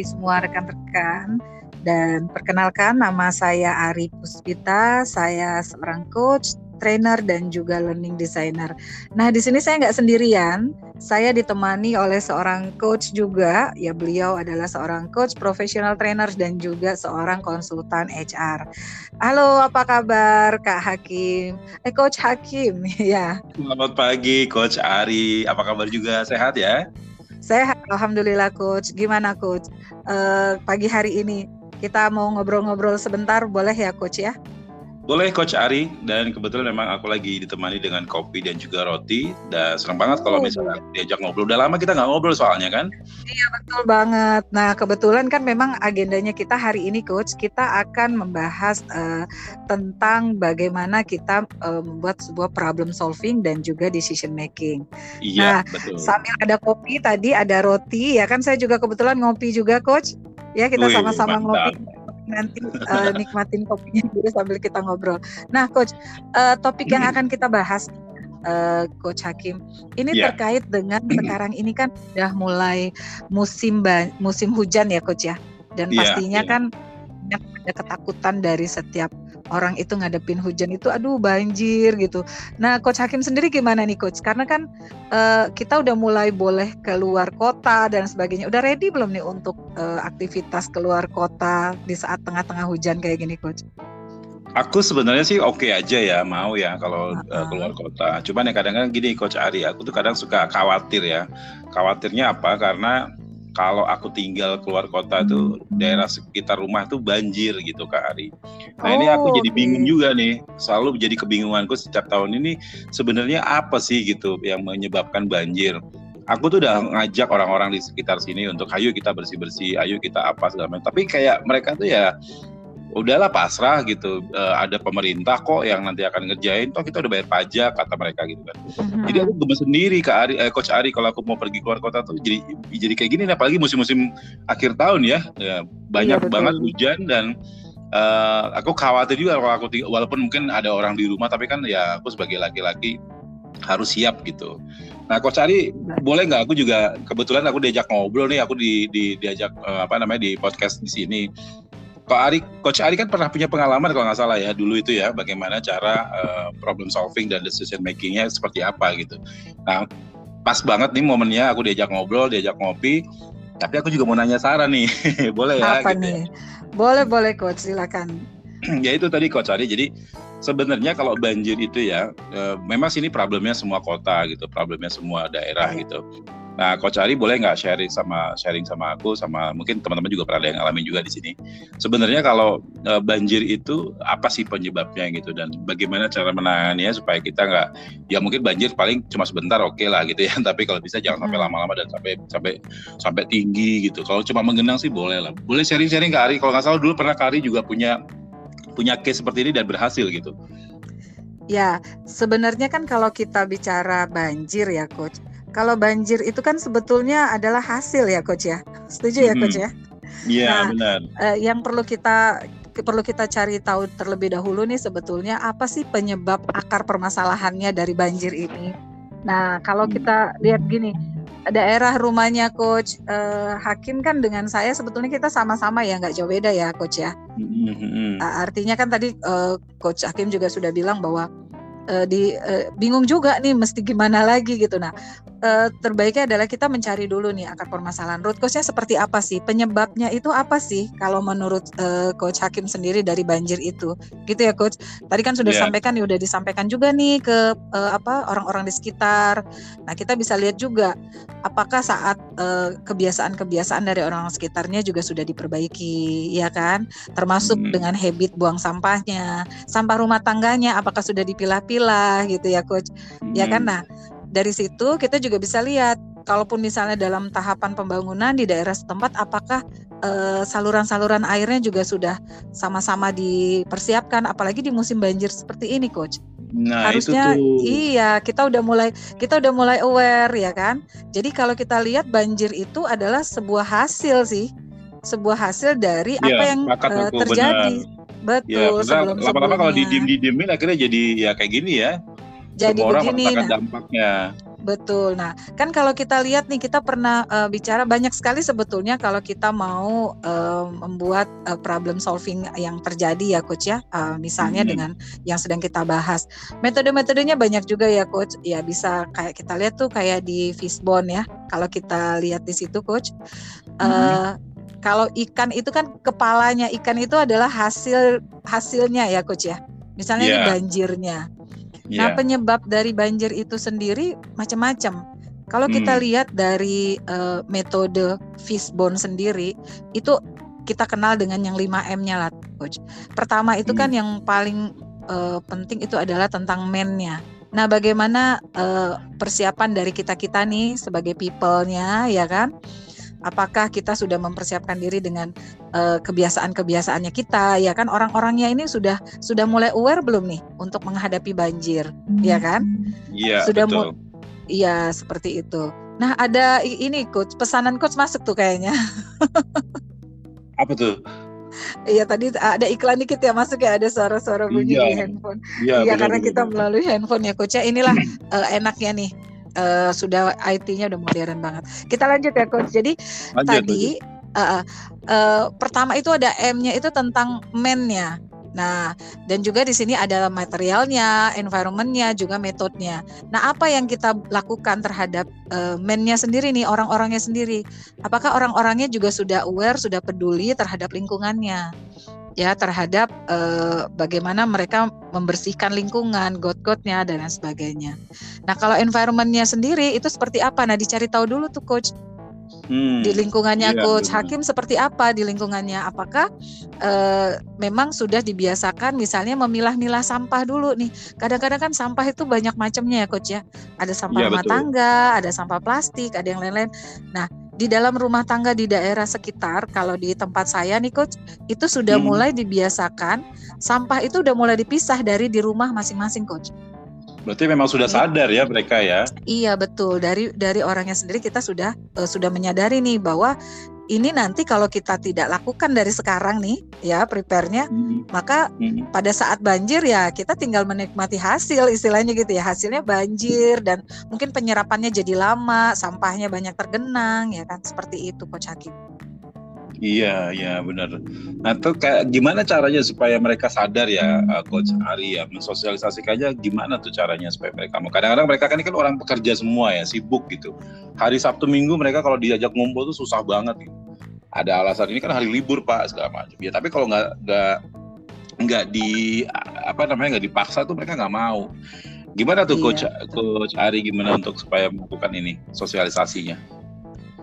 pagi semua rekan-rekan. Dan perkenalkan nama saya Ari Puspita, saya seorang coach, trainer dan juga learning designer. Nah, di sini saya nggak sendirian. Saya ditemani oleh seorang coach juga. Ya, beliau adalah seorang coach, professional trainer dan juga seorang konsultan HR. Halo, apa kabar Kak Hakim? Eh, Coach Hakim, ya. Selamat pagi, Coach Ari. Apa kabar juga? Sehat ya? Sehat, Alhamdulillah Coach. Gimana Coach? Uh, pagi hari ini kita mau ngobrol-ngobrol sebentar, boleh ya Coach ya? Boleh Coach Ari dan kebetulan memang aku lagi ditemani dengan kopi dan juga roti dan senang banget kalau oh, misalnya diajak ngobrol. Udah lama kita nggak ngobrol soalnya kan? Iya betul banget. Nah kebetulan kan memang agendanya kita hari ini Coach kita akan membahas uh, tentang bagaimana kita uh, membuat sebuah problem solving dan juga decision making. Iya nah, betul. Sambil ada kopi tadi ada roti ya kan saya juga kebetulan ngopi juga Coach. Ya kita sama-sama ngopi nanti uh, nikmatin kopinya dulu sambil kita ngobrol. Nah, coach, uh, topik yang akan kita bahas uh, Coach Hakim. Ini yeah. terkait dengan sekarang ini kan sudah mulai musim musim hujan ya Coach ya. Dan yeah, pastinya yeah. kan ada ketakutan dari setiap orang itu ngadepin hujan itu aduh banjir gitu. Nah, coach Hakim sendiri gimana nih coach? Karena kan uh, kita udah mulai boleh keluar kota dan sebagainya. Udah ready belum nih untuk uh, aktivitas keluar kota di saat tengah-tengah hujan kayak gini coach? Aku sebenarnya sih oke okay aja ya mau ya kalau uh, uh, keluar kota. Cuman ya kadang-kadang gini Coach Ari, aku tuh kadang suka khawatir ya. Khawatirnya apa? Karena kalau aku tinggal keluar kota tuh daerah sekitar rumah tuh banjir gitu Kak Ari. Nah oh, ini aku jadi bingung juga nih, selalu jadi kebingunganku setiap tahun ini sebenarnya apa sih gitu yang menyebabkan banjir. Aku tuh udah ngajak orang-orang di sekitar sini untuk ayo kita bersih-bersih, ayo kita apa segala macam. Tapi kayak mereka tuh ya udahlah pasrah gitu. Uh, ada pemerintah kok yang nanti akan ngerjain. Toh kita udah bayar pajak kata mereka gitu kan. Uh-huh. jadi aku gemes sendiri ke Ari eh, coach Ari kalau aku mau pergi keluar kota tuh. Jadi jadi kayak gini apalagi musim-musim akhir tahun ya, ya banyak iya, banget hujan dan uh, aku khawatir juga kalau aku walaupun mungkin ada orang di rumah tapi kan ya aku sebagai laki-laki harus siap gitu. Nah, Coach Ari, boleh nggak? Aku juga kebetulan aku diajak ngobrol nih, aku di, di diajak uh, apa namanya di podcast di sini. Kok Ari, Coach Ari kan pernah punya pengalaman kalau nggak salah ya dulu itu ya bagaimana cara uh, problem solving dan decision makingnya seperti apa gitu. Nah pas banget nih momennya aku diajak ngobrol, diajak ngopi, tapi aku juga mau nanya saran nih, boleh ya? Apa gitu nih? Ya? Boleh boleh Coach silakan. ya itu tadi Coach Ari, jadi sebenarnya kalau banjir itu ya, e, memang sini problemnya semua kota gitu, problemnya semua daerah iya. gitu. Nah, Coach Ari boleh nggak sharing sama sharing sama aku sama mungkin teman-teman juga pernah ada yang ngalamin juga di sini. Sebenarnya kalau e, banjir itu apa sih penyebabnya gitu dan bagaimana cara menanganinya supaya kita nggak ya mungkin banjir paling cuma sebentar oke okay lah gitu ya, tapi kalau bisa jangan sampai hmm. lama-lama dan sampai sampai sampai tinggi gitu. Kalau cuma menggenang sih boleh lah. Boleh sharing-sharing ke Ari. Kalau nggak salah dulu pernah Ari juga punya punya case seperti ini dan berhasil gitu. Ya, sebenarnya kan kalau kita bicara banjir ya, coach kalau banjir itu kan sebetulnya adalah hasil ya coach ya. Setuju ya coach ya? Iya nah, benar. Eh, yang perlu kita perlu kita cari tahu terlebih dahulu nih sebetulnya apa sih penyebab akar permasalahannya dari banjir ini. Nah, kalau hmm. kita lihat gini, daerah rumahnya coach eh, Hakim kan dengan saya sebetulnya kita sama-sama ya nggak jauh beda ya coach ya. Mm-hmm. Artinya kan tadi eh, coach Hakim juga sudah bilang bahwa uh, di uh, bingung juga nih mesti gimana lagi gitu. Nah, uh, terbaiknya adalah kita mencari dulu nih akar permasalahan root cause-nya seperti apa sih? Penyebabnya itu apa sih kalau menurut uh, coach Hakim sendiri dari banjir itu? Gitu ya coach. Tadi kan sudah yeah. sampaikan ya udah disampaikan juga nih ke uh, apa orang-orang di sekitar. Nah, kita bisa lihat juga apakah saat kebiasaan-kebiasaan dari orang orang sekitarnya juga sudah diperbaiki, ya kan? Termasuk hmm. dengan habit buang sampahnya, sampah rumah tangganya apakah sudah dipilah-pilah lah gitu ya coach. Hmm. Ya kan hmm. nah dari situ kita juga bisa lihat kalaupun misalnya dalam tahapan pembangunan di daerah setempat apakah eh, saluran-saluran airnya juga sudah sama-sama dipersiapkan apalagi di musim banjir seperti ini coach. Nah, harusnya itu tuh. iya kita udah mulai kita udah mulai aware ya kan. Jadi kalau kita lihat banjir itu adalah sebuah hasil sih sebuah hasil dari ya, apa yang uh, terjadi. Benar Betul. Ya, lama-lama kalau didiem didiemin akhirnya jadi ya kayak gini ya. Jadi Semua orang begini. nah, dampaknya. Betul. Nah, kan kalau kita lihat nih kita pernah uh, bicara banyak sekali sebetulnya kalau kita mau uh, membuat uh, problem solving yang terjadi ya coach ya. Uh, misalnya hmm. dengan yang sedang kita bahas. Metode-metodenya banyak juga ya coach. Ya bisa kayak kita lihat tuh kayak di fishbone ya. Kalau kita lihat di situ coach. Uh, hmm. Kalau ikan itu kan kepalanya ikan itu adalah hasil hasilnya ya coach ya. Misalnya yeah. ini iya. banjirnya. Yeah. Nah, iya. penyebab dari banjir itu sendiri macam-macam. Kalau hmm. kita lihat dari uh, metode fishbone sendiri, itu kita kenal dengan yang 5M-nya lah, coach. Pertama itu kan hmm. kan yang paling uh, penting itu adalah tentang men-nya. Nah, bagaimana uh, persiapan dari kita-kita nih sebagai people-nya, ya kan? Apakah kita sudah mempersiapkan diri dengan uh, kebiasaan-kebiasaannya kita? Ya kan orang-orangnya ini sudah sudah mulai aware belum nih untuk menghadapi banjir? Hmm. ya kan? Iya sudah betul. iya seperti itu. Nah ada ini coach pesanan coach masuk tuh kayaknya. Apa tuh? Iya tadi ada iklan dikit ya masuk ya ada suara-suara bunyi iya. di handphone. Iya, iya karena kita melalui handphone ya coach ya. Inilah uh, enaknya nih uh, sudah IT-nya udah modern banget. Kita lanjut ya coach. Jadi lanjut, tadi Uh, uh, pertama itu ada M-nya itu tentang men-nya. Nah, dan juga di sini ada materialnya, environmentnya, juga metodenya. Nah, apa yang kita lakukan terhadap uh, men-nya sendiri nih, orang-orangnya sendiri? Apakah orang-orangnya juga sudah aware, sudah peduli terhadap lingkungannya? ya terhadap uh, bagaimana mereka membersihkan lingkungan, got-gotnya dan lain sebagainya. Nah kalau environmentnya sendiri itu seperti apa? Nah dicari tahu dulu tuh coach. Hmm, di lingkungannya iya, coach betul. Hakim seperti apa di lingkungannya? Apakah uh, memang sudah dibiasakan misalnya memilah-milah sampah dulu nih? Kadang-kadang kan sampah itu banyak macamnya ya coach ya. Ada sampah ya, rumah betul. tangga, ada sampah plastik, ada yang lain-lain. Nah di dalam rumah tangga di daerah sekitar, kalau di tempat saya nih coach, itu sudah hmm. mulai dibiasakan sampah itu udah mulai dipisah dari di rumah masing-masing coach. Berarti memang sudah sadar ya mereka ya? Iya betul dari dari orangnya sendiri kita sudah uh, sudah menyadari nih bahwa ini nanti kalau kita tidak lakukan dari sekarang nih ya prepare-nya hmm. maka hmm. pada saat banjir ya kita tinggal menikmati hasil istilahnya gitu ya hasilnya banjir dan mungkin penyerapannya jadi lama sampahnya banyak tergenang ya kan seperti itu Coach Hakim. Iya, iya benar. Nah, itu kayak gimana caranya supaya mereka sadar ya, uh, Coach Ari ya, mensosialisasikannya gimana tuh caranya supaya mereka mau. Kadang-kadang mereka kan ini kan orang pekerja semua ya, sibuk gitu. Hari Sabtu Minggu mereka kalau diajak ngumpul tuh susah banget gitu. Ada alasan ini kan hari libur Pak segala macam. Ya, tapi kalau nggak nggak nggak di apa namanya nggak dipaksa tuh mereka nggak mau. Gimana tuh iya, Coach Coach Ari gimana untuk supaya melakukan ini sosialisasinya?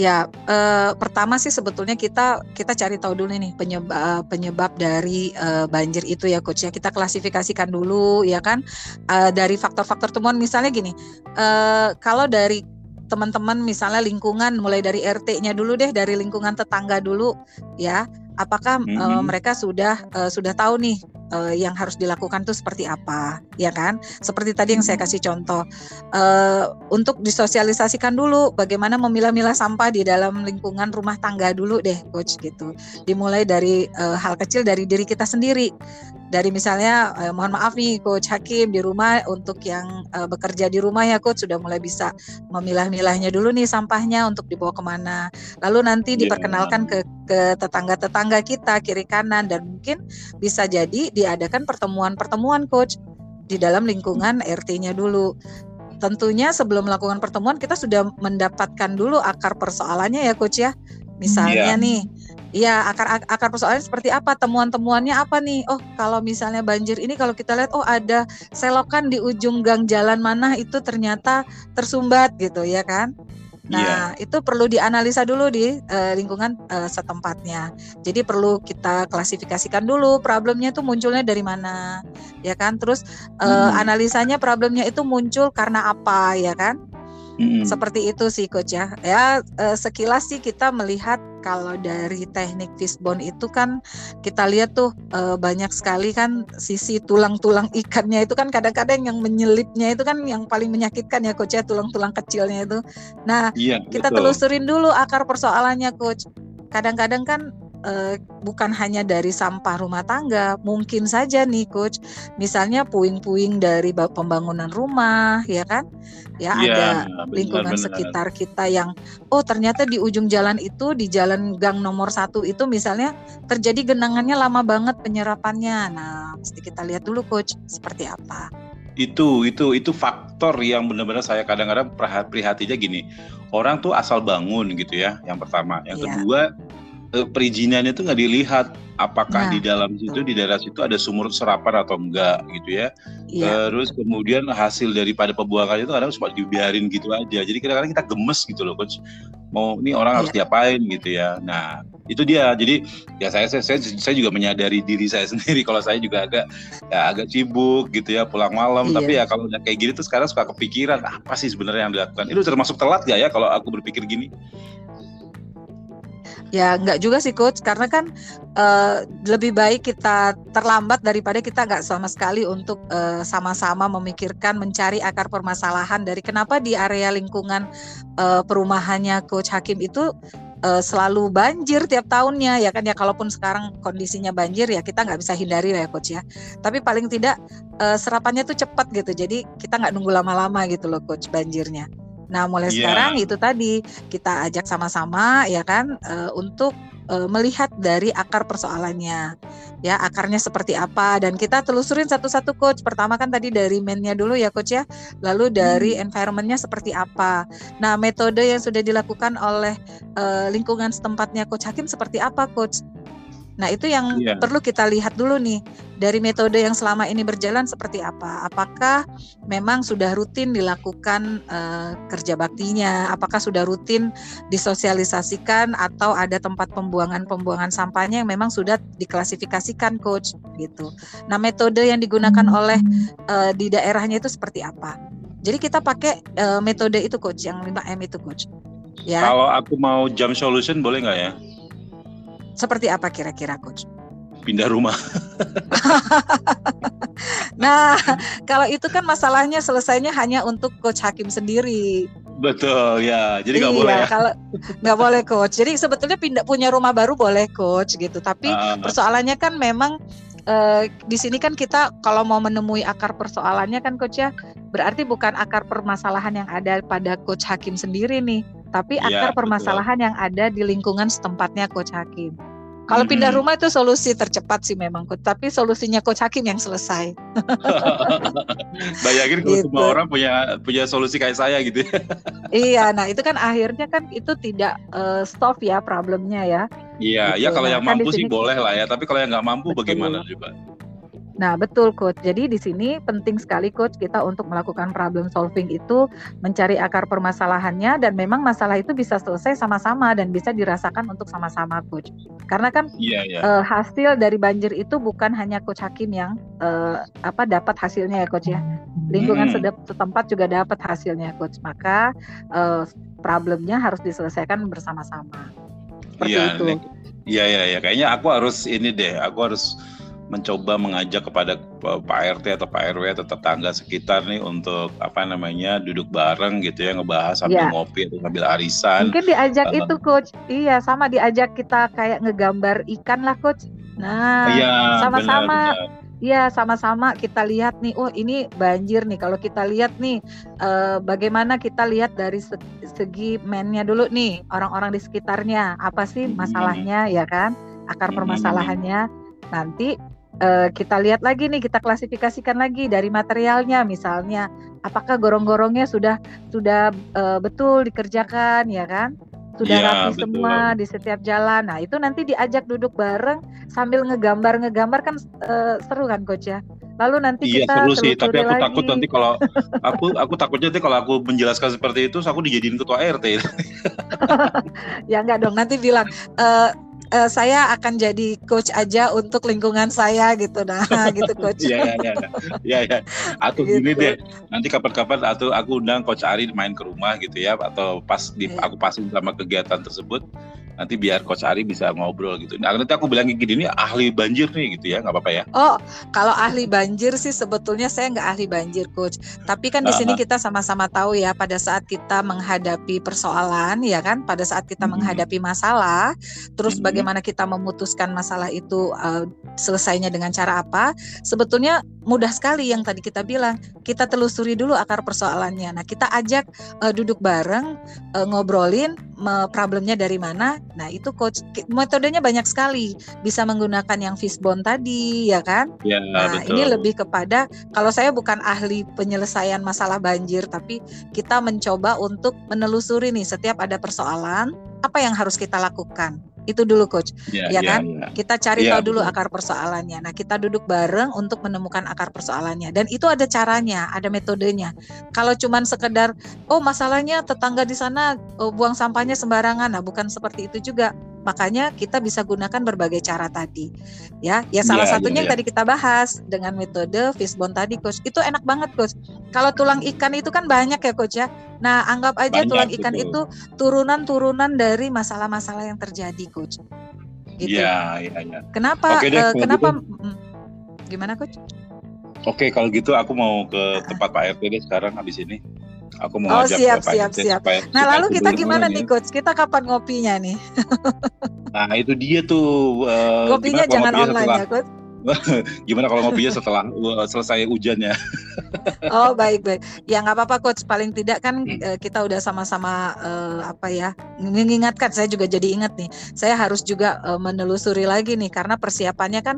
Ya, eh, pertama sih sebetulnya kita kita cari tahu dulu nih penyebab eh, penyebab dari eh, banjir itu ya coach ya. Kita klasifikasikan dulu ya kan eh, dari faktor-faktor temuan misalnya gini. Eh, kalau dari teman-teman misalnya lingkungan mulai dari RT-nya dulu deh dari lingkungan tetangga dulu ya apakah mm -hmm. uh, mereka sudah uh, sudah tahu nih uh, yang harus dilakukan tuh seperti apa? Ya kan? Seperti tadi yang saya mm-hmm. kasih contoh uh, untuk disosialisasikan dulu bagaimana memilah-milah sampah di dalam lingkungan rumah tangga dulu deh coach gitu. Dimulai dari uh, hal kecil dari diri kita sendiri. Dari misalnya eh, mohon maaf nih coach Hakim di rumah untuk yang eh, bekerja di rumah ya coach sudah mulai bisa memilah-milahnya dulu nih sampahnya untuk dibawa ke mana. Lalu nanti iya, diperkenalkan ke ke tetangga-tetangga kita kiri kanan dan mungkin bisa jadi diadakan pertemuan-pertemuan coach di dalam lingkungan RT-nya dulu tentunya sebelum melakukan pertemuan kita sudah mendapatkan dulu akar persoalannya ya coach ya misalnya yeah. nih Iya, akar akar persoalannya seperti apa? Temuan-temuannya apa nih? Oh, kalau misalnya banjir ini kalau kita lihat oh ada selokan di ujung gang jalan mana itu ternyata tersumbat gitu ya kan? Nah, yeah. itu perlu dianalisa dulu di uh, lingkungan uh, setempatnya. Jadi perlu kita klasifikasikan dulu problemnya itu munculnya dari mana, ya kan? Terus uh, hmm. analisanya problemnya itu muncul karena apa, ya kan? Hmm. Seperti itu sih coach ya. Ya sekilas sih kita melihat kalau dari teknik fishbone itu kan kita lihat tuh banyak sekali kan sisi tulang-tulang ikannya itu kan kadang-kadang yang menyelipnya itu kan yang paling menyakitkan ya coach ya tulang-tulang kecilnya itu. Nah, iya, kita betul. telusurin dulu akar persoalannya coach. Kadang-kadang kan uh, bukan hanya dari sampah rumah tangga, mungkin saja nih coach, misalnya puing-puing dari pembangunan rumah, ya kan? Ya, ya ada lingkungan benar. sekitar kita yang oh ternyata di ujung jalan itu di jalan gang nomor satu itu misalnya terjadi genangannya lama banget penyerapannya. Nah, mesti kita lihat dulu coach seperti apa itu itu itu faktor yang benar-benar saya kadang-kadang prihatinnya gini orang tuh asal bangun gitu ya yang pertama yang yeah. kedua eh, perizinannya itu nggak dilihat apakah nah, di dalam situ di daerah situ ada sumur serapan atau enggak gitu ya. Yeah. Terus kemudian hasil daripada pembuangan itu kadang cuma dibiarin gitu aja. Jadi kadang-kadang kita gemes gitu loh coach. Mau ini orang yeah. harus iya. diapain gitu ya. Nah, itu dia. Jadi ya saya saya saya juga menyadari diri saya sendiri kalau saya juga agak ya agak sibuk gitu ya pulang malam. Yeah. Tapi ya kalau kayak gini tuh sekarang suka kepikiran apa sih sebenarnya yang dilakukan. Itu termasuk telat gak ya kalau aku berpikir gini? Ya nggak juga sih coach, karena kan uh, lebih baik kita terlambat daripada kita nggak sama sekali untuk uh, sama-sama memikirkan mencari akar permasalahan dari kenapa di area lingkungan uh, perumahannya coach Hakim itu uh, selalu banjir tiap tahunnya. Ya kan ya kalaupun sekarang kondisinya banjir ya kita nggak bisa hindari ya coach ya. Tapi paling tidak uh, serapannya tuh cepat gitu. Jadi kita nggak nunggu lama-lama gitu loh coach banjirnya Nah, mulai yeah. sekarang itu tadi kita ajak sama-sama ya kan uh, untuk uh, melihat dari akar persoalannya. Ya, akarnya seperti apa dan kita telusurin satu-satu coach. Pertama kan tadi dari mainnya dulu ya coach ya. Lalu dari hmm. environmentnya seperti apa. Nah, metode yang sudah dilakukan oleh uh, lingkungan setempatnya coach Hakim seperti apa coach? Nah, itu yang yeah. perlu kita lihat dulu nih dari metode yang selama ini berjalan seperti apa. Apakah memang sudah rutin dilakukan uh, kerja baktinya? Apakah sudah rutin disosialisasikan atau ada tempat pembuangan-pembuangan sampahnya yang memang sudah diklasifikasikan coach gitu. Nah, metode yang digunakan oleh uh, di daerahnya itu seperti apa? Jadi kita pakai uh, metode itu coach yang 5M itu coach. Ya. Kalau aku mau jam solution boleh nggak ya? Seperti apa kira-kira coach? Pindah rumah. nah, kalau itu kan masalahnya selesainya hanya untuk coach Hakim sendiri. Betul ya, jadi nggak iya, boleh. Ya? Kalau nggak boleh coach. Jadi sebetulnya pindah punya rumah baru boleh coach gitu. Tapi uh, persoalannya kan memang uh, di sini kan kita kalau mau menemui akar persoalannya kan coach ya, berarti bukan akar permasalahan yang ada pada coach Hakim sendiri nih, tapi iya, akar ya, permasalahan betul. yang ada di lingkungan setempatnya coach Hakim. Kalau hmm. pindah rumah itu solusi tercepat sih memang, coach. Tapi solusinya coach Hakim yang selesai. Bayangin kalau gitu. semua orang punya punya solusi kayak saya gitu. Ya. iya, nah itu kan akhirnya kan itu tidak uh, stop ya problemnya ya. Iya, gitu. ya kalau yang nah, kan mampu sih boleh lah ya. Tapi kalau yang nggak mampu Betul. bagaimana coba? Nah, betul coach. Jadi di sini penting sekali coach kita untuk melakukan problem solving itu mencari akar permasalahannya dan memang masalah itu bisa selesai sama-sama dan bisa dirasakan untuk sama-sama coach. Karena kan yeah, yeah. Uh, hasil dari banjir itu bukan hanya coach Hakim yang uh, apa dapat hasilnya ya coach ya. Lingkungan hmm. setempat juga dapat hasilnya coach. Maka uh, problemnya harus diselesaikan bersama-sama. Seperti yeah, itu. Iya iya iya kayaknya aku harus ini deh, aku harus mencoba mengajak kepada Pak RT atau Pak RW atau tetangga sekitar nih untuk apa namanya duduk bareng gitu ya ngebahas sambil ya. ngopi atau sambil arisan. Mungkin diajak uh, itu coach. Iya, sama diajak kita kayak ngegambar ikan lah coach. Nah, iya, sama-sama Iya, sama-sama kita lihat nih, oh ini banjir nih. Kalau kita lihat nih, eh, bagaimana kita lihat dari segi mennya dulu nih, orang-orang di sekitarnya, apa sih hmm. masalahnya, ya kan? Akar hmm. permasalahannya. Nanti uh, kita lihat lagi nih, kita klasifikasikan lagi dari materialnya, misalnya apakah gorong-gorongnya sudah sudah uh, betul dikerjakan, ya kan? Sudah ya, rapi betul. semua di setiap jalan. Nah itu nanti diajak duduk bareng sambil ngegambar ngegambar kan uh, seru kan coach ya. Lalu nanti iya, kita seru sih, tapi aku lagi. takut nanti kalau aku aku takutnya nanti kalau aku menjelaskan seperti itu, aku dijadiin ketua RT. ya enggak dong, nanti bilang uh, uh, saya akan jadi coach aja untuk lingkungan saya gitu nah gitu coach. Iya iya iya. Iya Atau gitu. gini deh. Nanti kapan-kapan atau aku undang coach Ari main ke rumah gitu ya atau pas di yeah. aku pasin sama kegiatan tersebut nanti biar Coach Ari bisa ngobrol gitu. Nah, nanti aku bilang gini ini ahli banjir nih gitu ya, nggak apa-apa ya? Oh, kalau ahli banjir sih sebetulnya saya nggak ahli banjir, Coach. Tapi kan di sini kita sama-sama tahu ya, pada saat kita menghadapi persoalan, ya kan, pada saat kita hmm. menghadapi masalah, terus hmm. bagaimana kita memutuskan masalah itu uh, selesainya dengan cara apa? Sebetulnya mudah sekali yang tadi kita bilang. Kita telusuri dulu akar persoalannya. Nah, kita ajak uh, duduk bareng, uh, ngobrolin problemnya dari mana. Nah, itu coach metodenya banyak sekali. Bisa menggunakan yang fishbone tadi, ya kan? Ya, nah, betul. ini lebih kepada kalau saya bukan ahli penyelesaian masalah banjir, tapi kita mencoba untuk menelusuri nih setiap ada persoalan, apa yang harus kita lakukan itu dulu coach. Yeah, ya yeah, kan? yeah. kita cari yeah, tahu dulu betul. akar persoalannya. Nah kita duduk bareng untuk menemukan akar persoalannya. Dan itu ada caranya ada metodenya. Kalau cuman sekedar oh masalahnya tetangga di sana oh, buang sampahnya sembarangan. Nah bukan seperti itu juga Makanya kita bisa gunakan berbagai cara tadi. Ya, ya salah yeah, satunya yeah, yang yeah. tadi kita bahas dengan metode fishbone tadi coach. Itu enak banget coach. Kalau tulang ikan itu kan banyak ya coach ya. Nah, anggap aja banyak, tulang ikan itu turunan-turunan dari masalah-masalah yang terjadi coach. Gitu. Iya, iya, iya. Kenapa Oke deh, uh, kenapa gitu. gimana coach? Oke, kalau gitu aku mau ke tempat Pak RT deh sekarang habis ini. Aku mau oh, siap, siap, siap. Supaya, nah, lalu kita gimana nih, Coach? Kita kapan ngopinya nih? nah, itu dia tuh. Uh, ngopinya jangan online setelah, ya, Coach. gimana kalau ngopinya setelah uh, selesai hujannya? oh baik baik, ya nggak apa-apa coach. Paling tidak kan hmm. uh, kita udah sama-sama uh, apa ya mengingatkan. Saya juga jadi ingat nih. Saya harus juga uh, menelusuri lagi nih karena persiapannya kan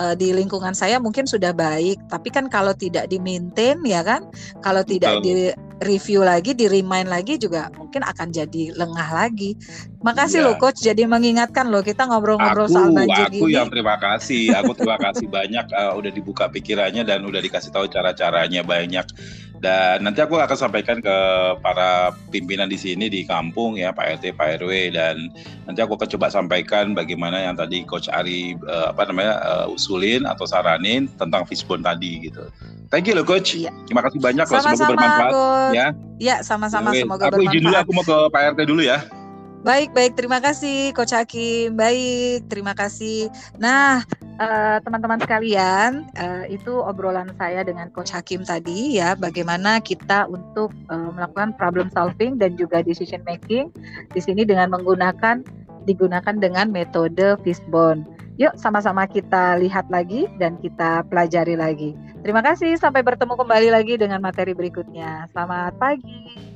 uh, di lingkungan saya mungkin sudah baik, tapi kan kalau tidak di maintain ya kan, kalau tidak di review lagi, di remind lagi juga mungkin akan jadi lengah lagi. Makasih ya. loh coach jadi mengingatkan loh kita ngobrol-ngobrol soal banjir aku gini. yang terima kasih. Aku terima kasih banyak uh, udah dibuka pikirannya dan udah dikasih tahu cara-caranya banyak. Dan nanti aku akan sampaikan ke para pimpinan di sini di kampung ya Pak RT, Pak RW dan nanti aku akan coba sampaikan bagaimana yang tadi Coach Ari uh, apa namanya uh, usulin atau saranin tentang fishbone tadi gitu. Thank you loh Coach. Iya. Terima kasih banyak loh semoga bermanfaat coach. ya. Iya, sama-sama semoga aku bermanfaat. Aku izin dulu aku mau ke Pak RT dulu ya. Baik, baik. Terima kasih, Coach Hakim. Baik, terima kasih. Nah, teman-teman uh, sekalian, uh, itu obrolan saya dengan Coach Hakim tadi ya, bagaimana kita untuk uh, melakukan problem solving dan juga decision making di sini dengan menggunakan digunakan dengan metode fishbone. Yuk, sama-sama kita lihat lagi dan kita pelajari lagi. Terima kasih. Sampai bertemu kembali lagi dengan materi berikutnya. Selamat pagi.